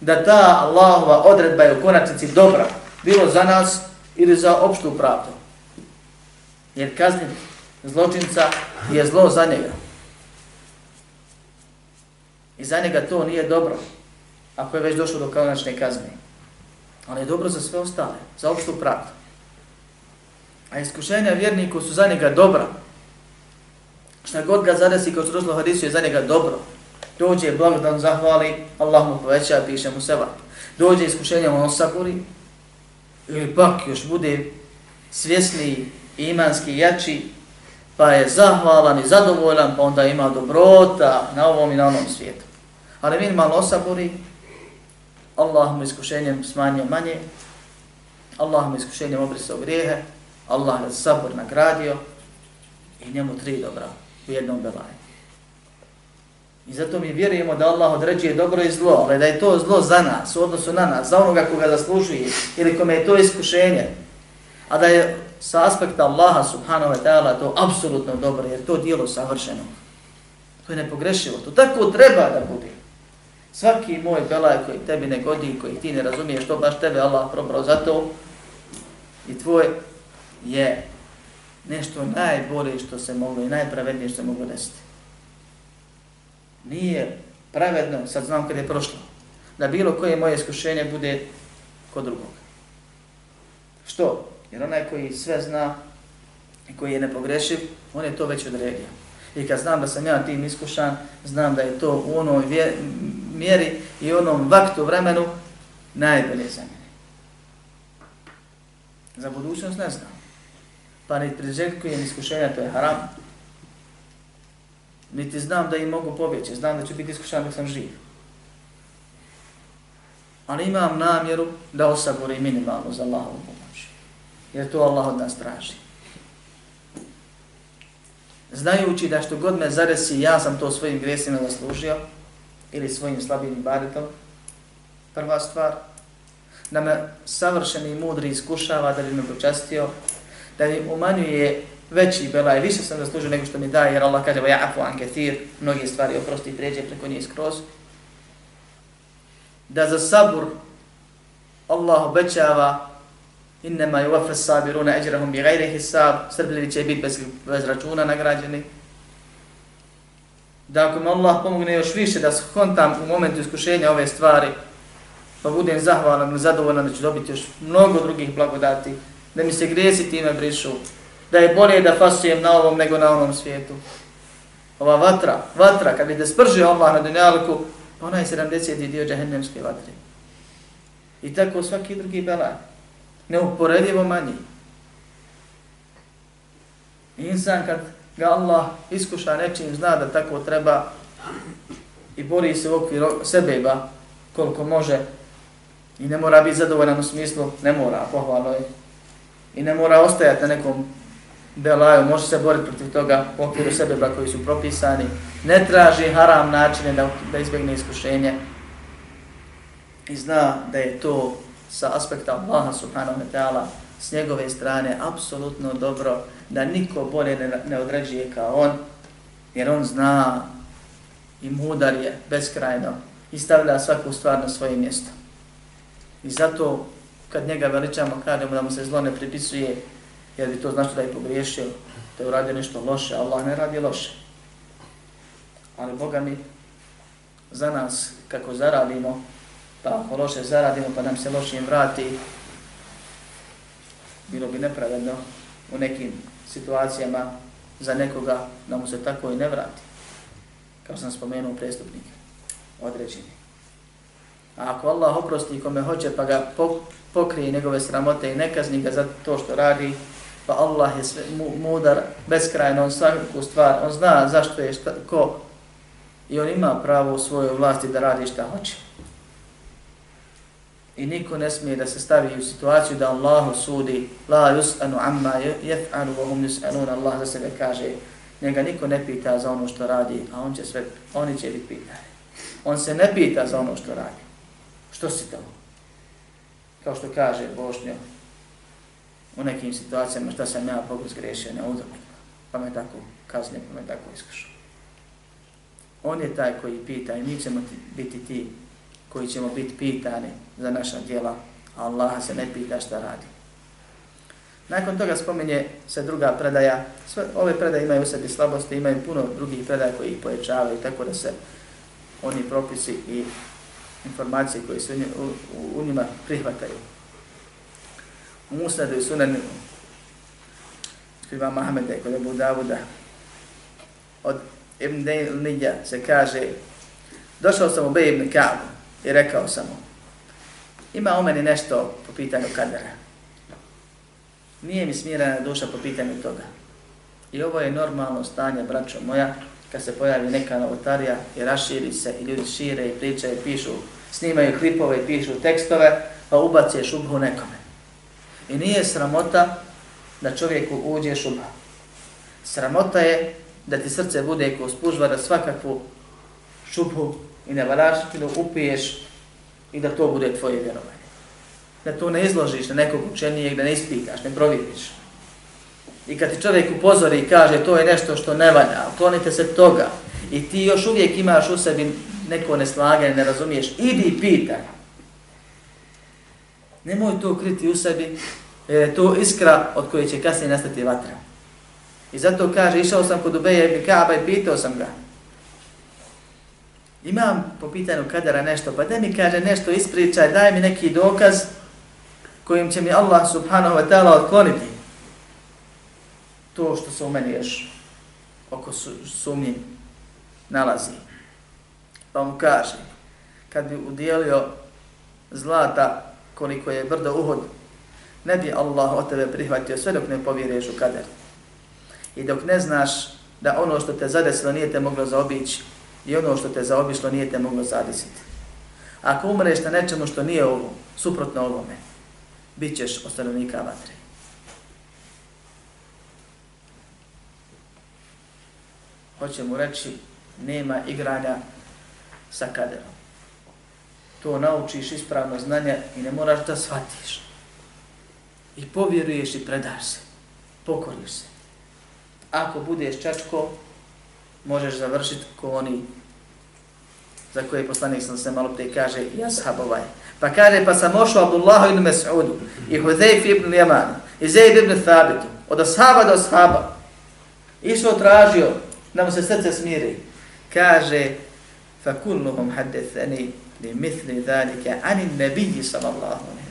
da ta Allahova odredba je u konačnici dobra, bilo za nas ili za opštu pravdu. Jer kaznit zločinca je zlo za njega. I za njega to nije dobro, ako je već došlo do konačne kazne. Ali je dobro za sve ostale, za opštu pravdu. A iskušenja vjerniku su za njega dobra. Šta god ga zadesi kao što hadisu je za njega dobro. Dođe blagodan zahvali, Allah mu poveća, piše mu seba. Dođe iskušenja, on saburi. Ili pak još bude svjesni i imanski jači, pa je zahvalan i zadovoljan, pa onda ima dobrota na ovom i na onom svijetu. Ali minimalno osaburi, Allah mu iskušenjem smanjio manje, Allah mu iskušenjem obrisao grijehe, Allah nas sabor nagradio i njemu tri dobra u jednom belaju. I zato mi vjerujemo da Allah određuje dobro i zlo, ali da je to zlo za nas, u odnosu na nas, za onoga koga zaslužuje ili kome je to iskušenje, a da je sa aspekta Allaha subhanahu wa ta'ala to apsolutno dobro, jer to dijelo savršeno. To je nepogrešivo, to tako treba da bude. Svaki moj belaj koji tebi ne godi, koji ti ne razumiješ, što baš tebe Allah probrao za to, i tvoj je nešto najbolje što se moglo i najpravednije što se moglo desiti. Nije pravedno, sad znam kada je prošlo, da bilo koje moje iskušenje bude kod drugog. Što? Jer onaj koji sve zna i koji je nepogrešiv, on je to već odredio. I kad znam da sam ja tim iskušan, znam da je to u onoj mjeri i onom vaktu vremenu najbolje za mene. Za budućnost ne znam. Pa ne priželjkujem iskušenja, to je haram. Niti znam da im mogu pobjeći, znam da ću biti iskušan dok sam živ. Ali imam namjeru da osaborim minimalno za Allahovu pomoć. Jer to Allah od nas traži. Znajući da što god me zaresi, ja sam to svojim gresima zaslužio, ili svojim slabim ibadetom. Prva stvar, da me savršeni i mudri iskušava da bi me počastio, da mi umanjuje veći bela i više sam zaslužio nego što mi daje, jer Allah kaže, ja afu an kathir, mnogi stvari oprosti i pređe preko njih skroz. Da za sabur Allah obećava innema i uafes sabiruna eđerahum bi gajri hisab, srbljeni će biti bez, bez računa nagrađeni. Da ako mi Allah pomogne još više da skontam u momentu iskušenja ove stvari, pa budem zahvalan i zadovoljan da ću dobiti još mnogo drugih blagodati, da mi se grijesi time brišu, da je bolje da fasujem na ovom nego na onom svijetu. Ova vatra, vatra, kad bi te spržio Allah na dunjalku, ona je 70. dio džahennemske vatre. I tako svaki drugi belaj. Neuporedivo manji. Insan kad ga Allah iskuša nečim, zna da tako treba i bori se u okvir sebeba koliko može i ne mora biti zadovoljan u smislu, ne mora, pohvalno je. I ne mora ostajati na nekom belaju, može se boriti protiv toga u okviru sebeba koji su propisani. Ne traži haram načine da, da izbjegne iskušenje i zna da je to sa aspekta Allaha subhanahu wa ta'ala s njegove strane apsolutno dobro da niko bolje ne, ne određuje kao on, jer on zna i mudar je beskrajno i stavlja svaku stvar na svoje mjesto. I zato kad njega veličamo, kažemo da mu se zlo ne pripisuje, jer bi to znači da je pogriješio, da je uradio nešto loše, Allah ne radi loše. Ali Boga mi za nas, kako zaradimo, pa ako loše zaradimo, pa nam se lošim vrati, bilo bi nepravedno u nekim situacijama za nekoga da mu se tako i ne vrati. Kao sam spomenuo prestupnike, određeni. A ako Allah oprosti kome hoće pa ga pokrije njegove sramote i ne kazni ga za to što radi, pa Allah je sve, mudar, beskrajno, on svaku stvar, on zna zašto je šta, ko. I on ima pravo u svojoj vlasti da radi šta hoće. I niko ne smije da se stavi u situaciju da Allahu sudi la yus'anu amma yaf'alu wa hum yus'anun Allah za sebe kaže njega niko ne pita za ono što radi a on će sve oni će biti pitani. On se ne pita za ono što radi. Što si tamo? Kao što kaže Bošnjo u nekim situacijama šta sam ja Bogu zgrešio ne uzakljeno pa me tako kazne, pa me tako iskušao on je taj koji pita i mi ćemo biti ti koji ćemo biti pitani za naša djela, a Allah se ne pita šta radi. Nakon toga spominje se druga predaja. Sve ove predaje imaju u sebi slabosti, imaju puno drugih predaja koji ih povećavaju, tako da se oni propisi i informacije koje se u, u, u njima prihvataju. U Musnadu i Sunanu skriva Mahameda i kod Ebu Davuda od Ibn Dejl se kaže došao sam u Bej ibn Ka'bu i rekao sam mu, ima u meni nešto po pitanju kadera. Nije mi smirana duša po pitanju toga. I ovo je normalno stanje, braćo moja, kad se pojavi neka novotarija i raširi se i ljudi šire i pričaju i pišu, snimaju klipove i pišu tekstove, pa ubacije šubhu nekome. I nije sramota da čovjeku uđe šubha. Sramota je da ti srce bude ko spužvara svakakvu šubhu i ne nevaraštinu upiješ i da to bude tvoje vjerovanje. Da to ne izložiš na nekog učenijeg, da ne ispitaš, ne provjeriš. I kad ti čovjek upozori i kaže to je nešto što ne valja, klonite se toga i ti još uvijek imaš u sebi neko neslaganje, ne razumiješ, idi i pitaj. Nemoj to kriti u sebi, jer je to iskra od koje će kasnije nastati vatra. I zato kaže, išao sam kod Ubeja i Kaaba i pitao sam ga, imam po pitanju kadara nešto, pa da mi kaže nešto ispričaj, daj mi neki dokaz kojim će mi Allah subhanahu wa ta'ala otkloniti to što se u meni još oko sumnji nalazi. Pa mu kaže, kad bi udjelio zlata koliko je brdo uhod, ne bi Allah od tebe prihvatio sve dok ne povjereš u kader. I dok ne znaš da ono što te zadesilo nije te moglo zaobići, i ono što te zaobišlo nije te moglo zadesiti. Ako umreš na nečemu što nije ovo, suprotno ovome, bit ćeš od stanovnika vatre. Hoće mu reći, nema igranja sa kaderom. To naučiš ispravno znanje i ne moraš da shvatiš. I povjeruješ i predaš se. Pokoriš se. Ako budeš čačko, možeš završiti ko oni za koje poslanik sam se malo prije kaže i ashab ovaj. Pa kaže, pa sam ošao Abdullah ibn Mas'udu i Hudejf ibn Yaman i Zaid ibn Thabitu od ashaba do ashaba. Išao tražio da mu se srce smiri. Kaže, fa kulluhum haddethani li mithli dhalika ani nabiji sallallahu alaihi.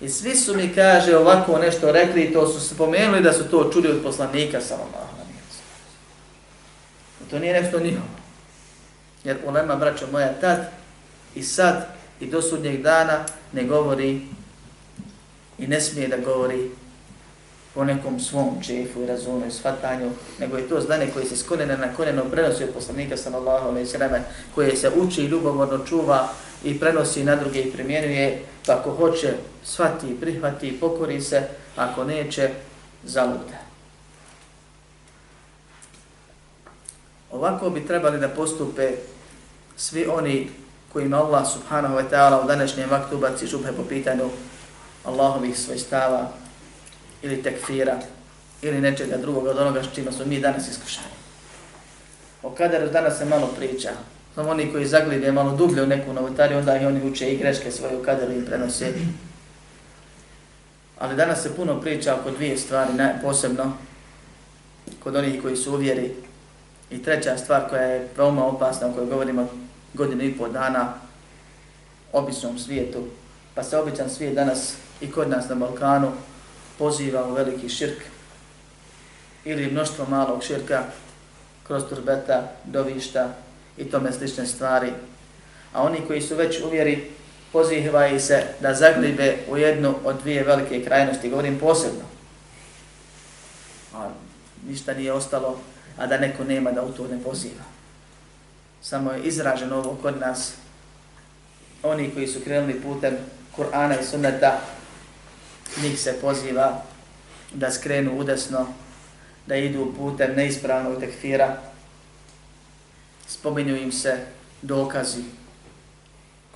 I svi su mi, kaže, ovako nešto rekli i to su se pomenuli da su to čuli od poslanika sallallahu alaihi sallam. To nije nešto njihovo. Jer ulema, braćo moja, tad i sad i do sudnjeg dana ne govori i ne smije da govori po nekom svom džefu i razumu i shvatanju, nego je to znanje koje se skonene na koneno prenosi od poslanika sallallahu alaihi sallam, koje se uči i ljubomorno čuva i prenosi na druge i primjenuje, pa ako hoće shvati, prihvati, pokori se, ako neće, zaluta. Ovako bi trebali da postupe svi oni kojima Allah subhanahu wa ta'ala u današnjem vaktu baci žubhe po pitanju Allahovih svojstava ili tekfira ili nečega drugog od onoga što smo mi danas iskušani. O kaderu danas se malo priča. Samo oni koji zaglide malo dublje u neku novotariju, onda i oni uče i greške svoje u kaderu i prenose. Ali danas se puno priča oko dvije stvari, posebno kod onih koji su uvjeri. I treća stvar koja je veoma opasna, o kojoj govorimo godinu i pol dana običnom svijetu, pa se običan svijet danas i kod nas na Balkanu poziva u veliki širk ili mnoštvo malog širka kroz turbeta, dovišta i tome slične stvari. A oni koji su već uvjeri pozivaju se da zaglibe u jednu od dvije velike krajnosti, govorim posebno. A ništa nije ostalo, a da neko nema da u to ne poziva samo je izraženo ovo kod nas, oni koji su krenuli putem Kur'ana i Sunneta, njih se poziva da skrenu udesno, da idu putem neispravnog tekfira, spominju im se dokazi,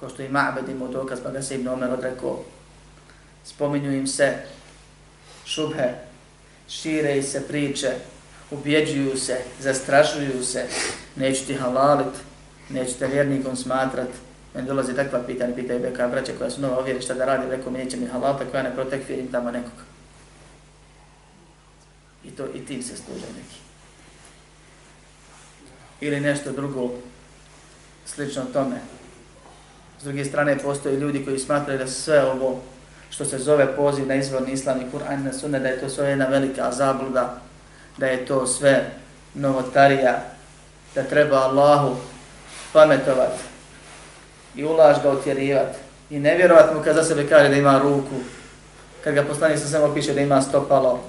ko što i Ma'bed imao dokaz, pa ga se Ibn Omer odrekao, spominju im se šubhe, šire se priče, ubjeđuju se, zastrašuju se, neću ti halalit, neću te vjernikom smatrat. Meni dolazi takva pitanja, pitaju beka braća koja su nova ovjeri šta da radi, rekao mi neće mi halalta koja ne protekfirim tamo nekoga. I to i tim se služe neki. Ili nešto drugo, slično tome. S druge strane, postoje ljudi koji smatraju da sve ovo što se zove poziv na izvorni islam i Kur'an na sunne, da je to sve jedna velika zabluda, da je to sve novotarija, da treba Allahu pametovati, i ulaž ga utjerivat i ne vjerovat mu kad za sebe kaže da ima ruku, kad ga poslani sa samo piše da ima stopalo,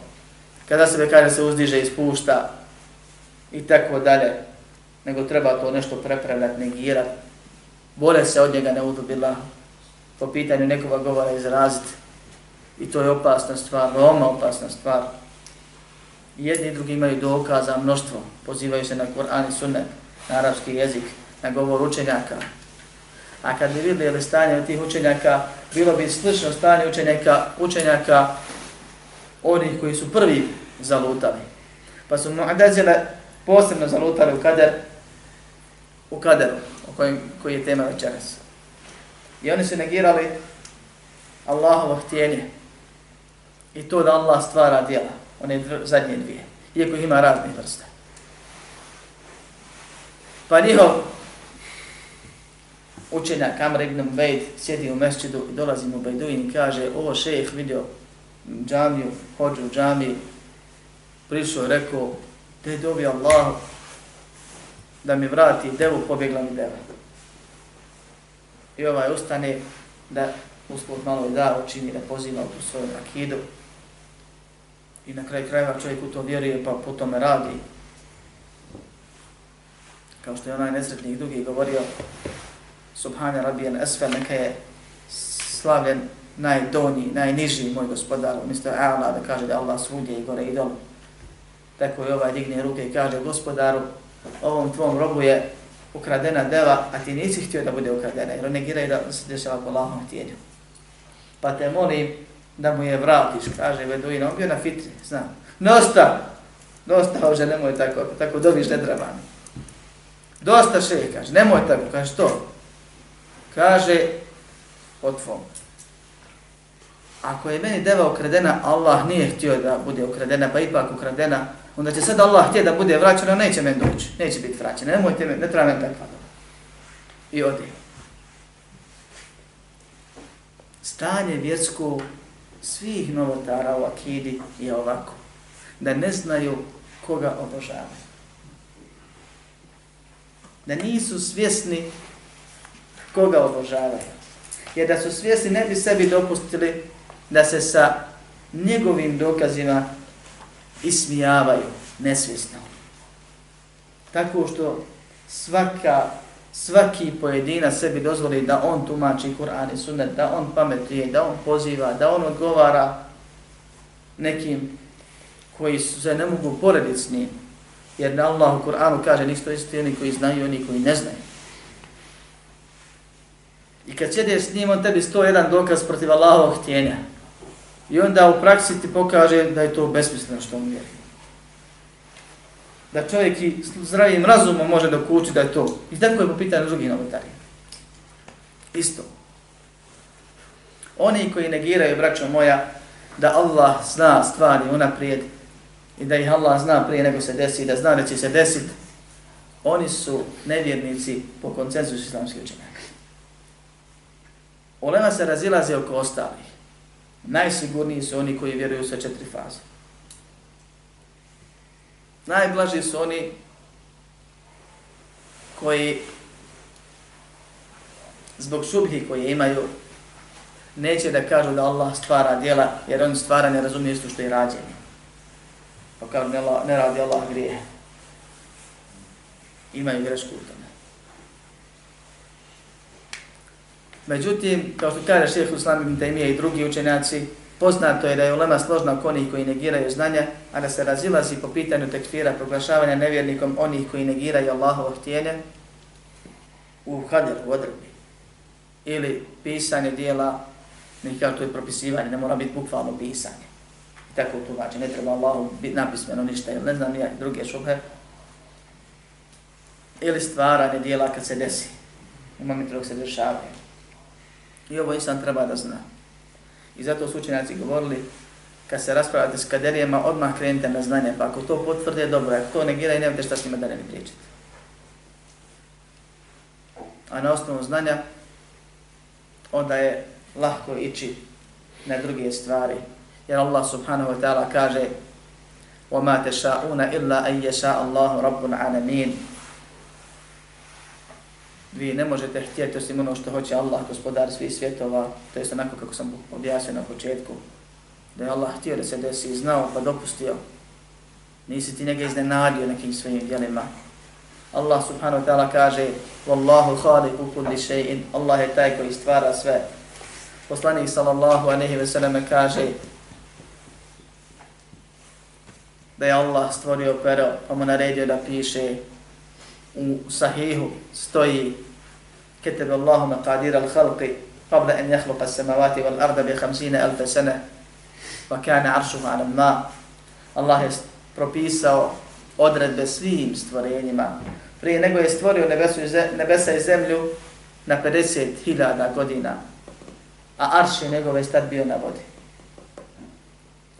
kada sebe kaže se uzdiže i spušta i tako dalje, nego treba to nešto prepravljati, negirati. bolje se od njega ne udubila, po pitanju nekoga govora izraziti. I to je opasna stvar, veoma opasna stvar jedni i drugi imaju dokaza mnoštvo, pozivaju se na Kur'an i Sunnet, na arapski jezik, na govor učenjaka. A kad bi vidjeli stanje tih učenjaka, bilo bi slično stanje učenjaka, učenjaka onih koji su prvi zalutali. Pa su Mu'adazile posebno zalutali u kader, u kaderu, o kojim, koji je tema večeras. I oni su negirali Allahovo htjenje i to da Allah stvara djela one zadnje dvije, iako ima razne vrste. Pa njihov učenjak Amr ibn Ubejd sjedi u mesčidu i dolazi mu Bejduin i kaže ovo šejh vidio džamiju, hođu u džamiji, prišao i rekao te dobi Allah da mi vrati devu, pobjegla mi deva. I ovaj ustane da usput malo i da učini da poziva u svoju akidu, I na kraj krajeva čovjek u to vjeruje pa po tome radi. Kao što je onaj nesretnik drugi govorio, Subhane Rabijan Esfer, neka je slavljen najdonji, najniži moj gospodar, umjesto A'la da kaže da Allah svudje i gore i dole. Tako je ovaj digne ruke i kaže, gospodaru, ovom tvom robu je ukradena deva, a ti nisi htio da bude ukradena, jer on negiraju da se dešava po Allahom htjenju. Pa te molim da mu je vratiš, kaže Beduina, on bio na fitri, znam. Nosta! dosta, ože, nemoj tako, tako dobiš ne treba mi. Dosta še, kaže, nemoj tako, kaže, što? Kaže, od tvom. Ako je meni deva ukradena, Allah nije htio da bude ukradena, pa ipak ukradena, onda će sad Allah htio da bude vraćena, neće meni doći, neće biti vraćena, nemojte me, ne treba meni takva I odi. Stanje vjersko svih novotara u akidi je ovako, da ne znaju koga obožavaju. Da nisu svjesni koga obožavaju. Jer da su svjesni ne bi sebi dopustili da se sa njegovim dokazima ismijavaju nesvjesno. Tako što svaka, svaki pojedina sebi dozvoli da on tumači Kur'an i Sunnet, da on pametuje, da on poziva, da on odgovara nekim koji se ne mogu porediti s njim. Jer na Allah u Kur'anu kaže nisto isti oni koji znaju i oni koji ne znaju. I kad sjedeš s njim, on tebi sto jedan dokaz protiv Allahovog htjenja. I onda u praksi ti pokaže da je to besmisleno što on vjeri. Da čovjek i zdravim razumom može dokući da je to. I tako je po pitanju drugih novotarija. Isto. Oni koji negiraju, braćo moja, da Allah zna stvari unaprijed i da ih Allah zna prije nego se desi i da zna da će se desiti, oni su nevjernici po koncensusu islamskih učenjaka. Olema se razilaze oko ostalih. Najsigurniji su oni koji vjeruju sa četiri faze. Najblaži su oni koji zbog šubhi koje imaju neće da kažu da Allah stvara djela jer on stvara ne razumije isto što je rađenje. Pa kažu ne, ne radi Allah grije. Imaju grešku u tome. Međutim, kao što kaže šehe Islam ibn Taymiye i drugi učenjaci, poznato je da je ulema složna oko onih koji negiraju znanja, a da se razilazi po pitanju tekfira proglašavanja nevjernikom onih koji negiraju Allahovo htjenje u hadjer, u odrbi. Ili pisanje dijela, nekako to je propisivanje, ne mora biti bukvalno pisanje. I tako znači, ne treba Allahu biti napismeno ništa, ili ne znam ja, druge šubhe. Ili stvaranje dijela kad se desi, u momentu dok se dešavaju. I ovo insan treba da zna. I zato su učenjaci govorili, kad se raspravate s kaderijama, odmah krenite na znanje, pa ako to potvrde, dobro, ako to negira i nemate šta s njima da ne pričate. A na osnovu znanja, onda je lahko ići na druge stvari. Jer Allah subhanahu wa ta'ala kaže وَمَا تَشَاءُونَ إِلَّا أَنْ يَشَاءَ اللَّهُ رَبُّ الْعَالَمِينَ vi ne možete htjeti osim ono što hoće Allah, gospodar svih svjetova, to je onako kako sam objasnio na početku, da je Allah htio da se desi, i znao pa dopustio, nisi ti njega iznenadio nekim svojim djelima. Allah subhanahu wa ta'ala kaže Wallahu khaliqu kulli shay'in Allah je taj koji stvara sve. Poslanik sallallahu alejhi ve sellem kaže da je Allah stvorio pero pa mu naredio da piše u sahihu stoji كتب الله مقادير الخلق قبل أن يخلق السماوات والأرض بخمسين ألف سنة وكان عرشه على الماء الله je propisao odredbe svim stvorenjima. Prije nego je stvorio nebesu, nebesa i zemlju na 50.000 godina, a arš je njegove stad bio na vodi.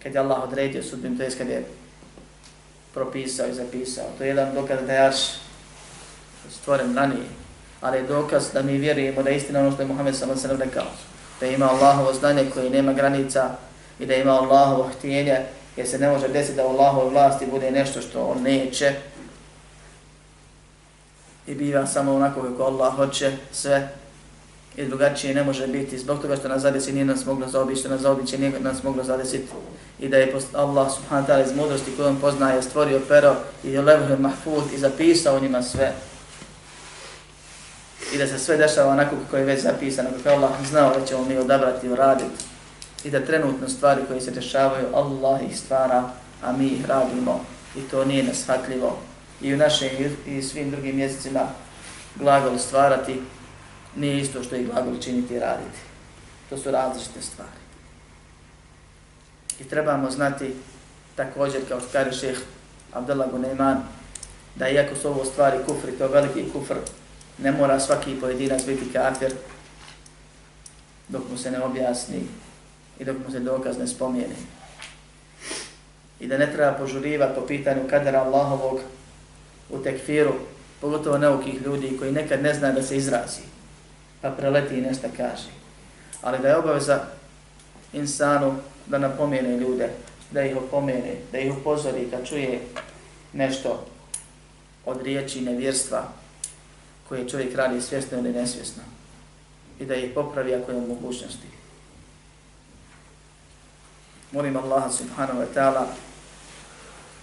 Kad je Allah odredio sudbim, to je kad je propisao i zapisao. To je jedan dokaz da je arš stvoren ranije, ali je dokaz da mi vjerujemo da je istina ono što je Muhammed sam rekao, da ima Allahovo znanje koje nema granica i da ima Allahovo htjenje, jer se ne može desiti da u Allahove vlasti bude nešto što on neće. I biva samo onako kako Allah hoće sve. I drugačije ne može biti. Zbog toga što nas zadesi nije nas moglo zaobići, što nas zaobići nije nas moglo zadesiti. I da je Allah subhanahu ta'ala iz mudrosti kojom poznaje stvorio pero i levhe mahfud i zapisao njima sve i da se sve dešava onako kako je već zapisano, kako Allah znao da ćemo mi odabrati i uraditi i da trenutno stvari koje se dešavaju, Allah ih stvara, a mi ih radimo i to nije neshvatljivo. I u našem i svim drugim mjesecima glagol stvarati nije isto što i glagol činiti i raditi. To su različite stvari. I trebamo znati također, kao što kaže šeheh Abdullah Gunayman, da iako su ovo stvari kufri, to je veliki kufr, ne mora svaki pojedinac biti kafir dok mu se ne objasni i dok mu se dokaz ne spomijeni. I da ne treba požurivati po pitanju kadera Allahovog u tekfiru, pogotovo neukih ljudi koji nekad ne zna da se izrazi, pa preleti i nešto kaže. Ali da je obaveza insanu da napomene ljude, da ih opomene, da ih upozori kad čuje nešto od riječi nevjerstva koje čovjek radi svjesno ili nesvjesno i da ih popravi ako je u mogućnosti. Molim Allaha subhanahu wa ta'ala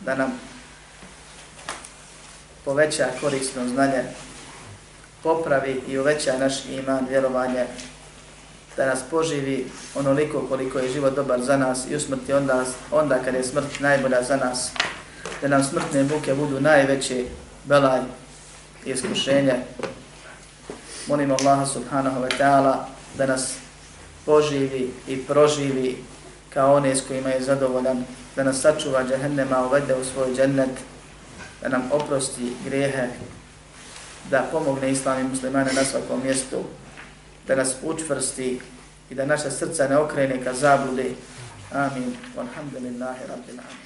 da nam poveća korisno znanje, popravi i uveća naš iman, vjerovanje, da nas poživi onoliko koliko je život dobar za nas i usmrti onda, onda kad je smrt najbolja za nas, da nam smrtne buke budu najveće belaj i iskušenje. Molim Allaha subhanahu wa ta'ala da nas poživi i proživi kao one s kojima je zadovoljan, da nas sačuva džahennema, uvede u svoj džennet, da nam oprosti grijehe, da pomogne islami muslimane na svakom mjestu, da nas učvrsti i da naša srca ne okrene ka zabludi. Amin. Alhamdulillahi rabbil amin.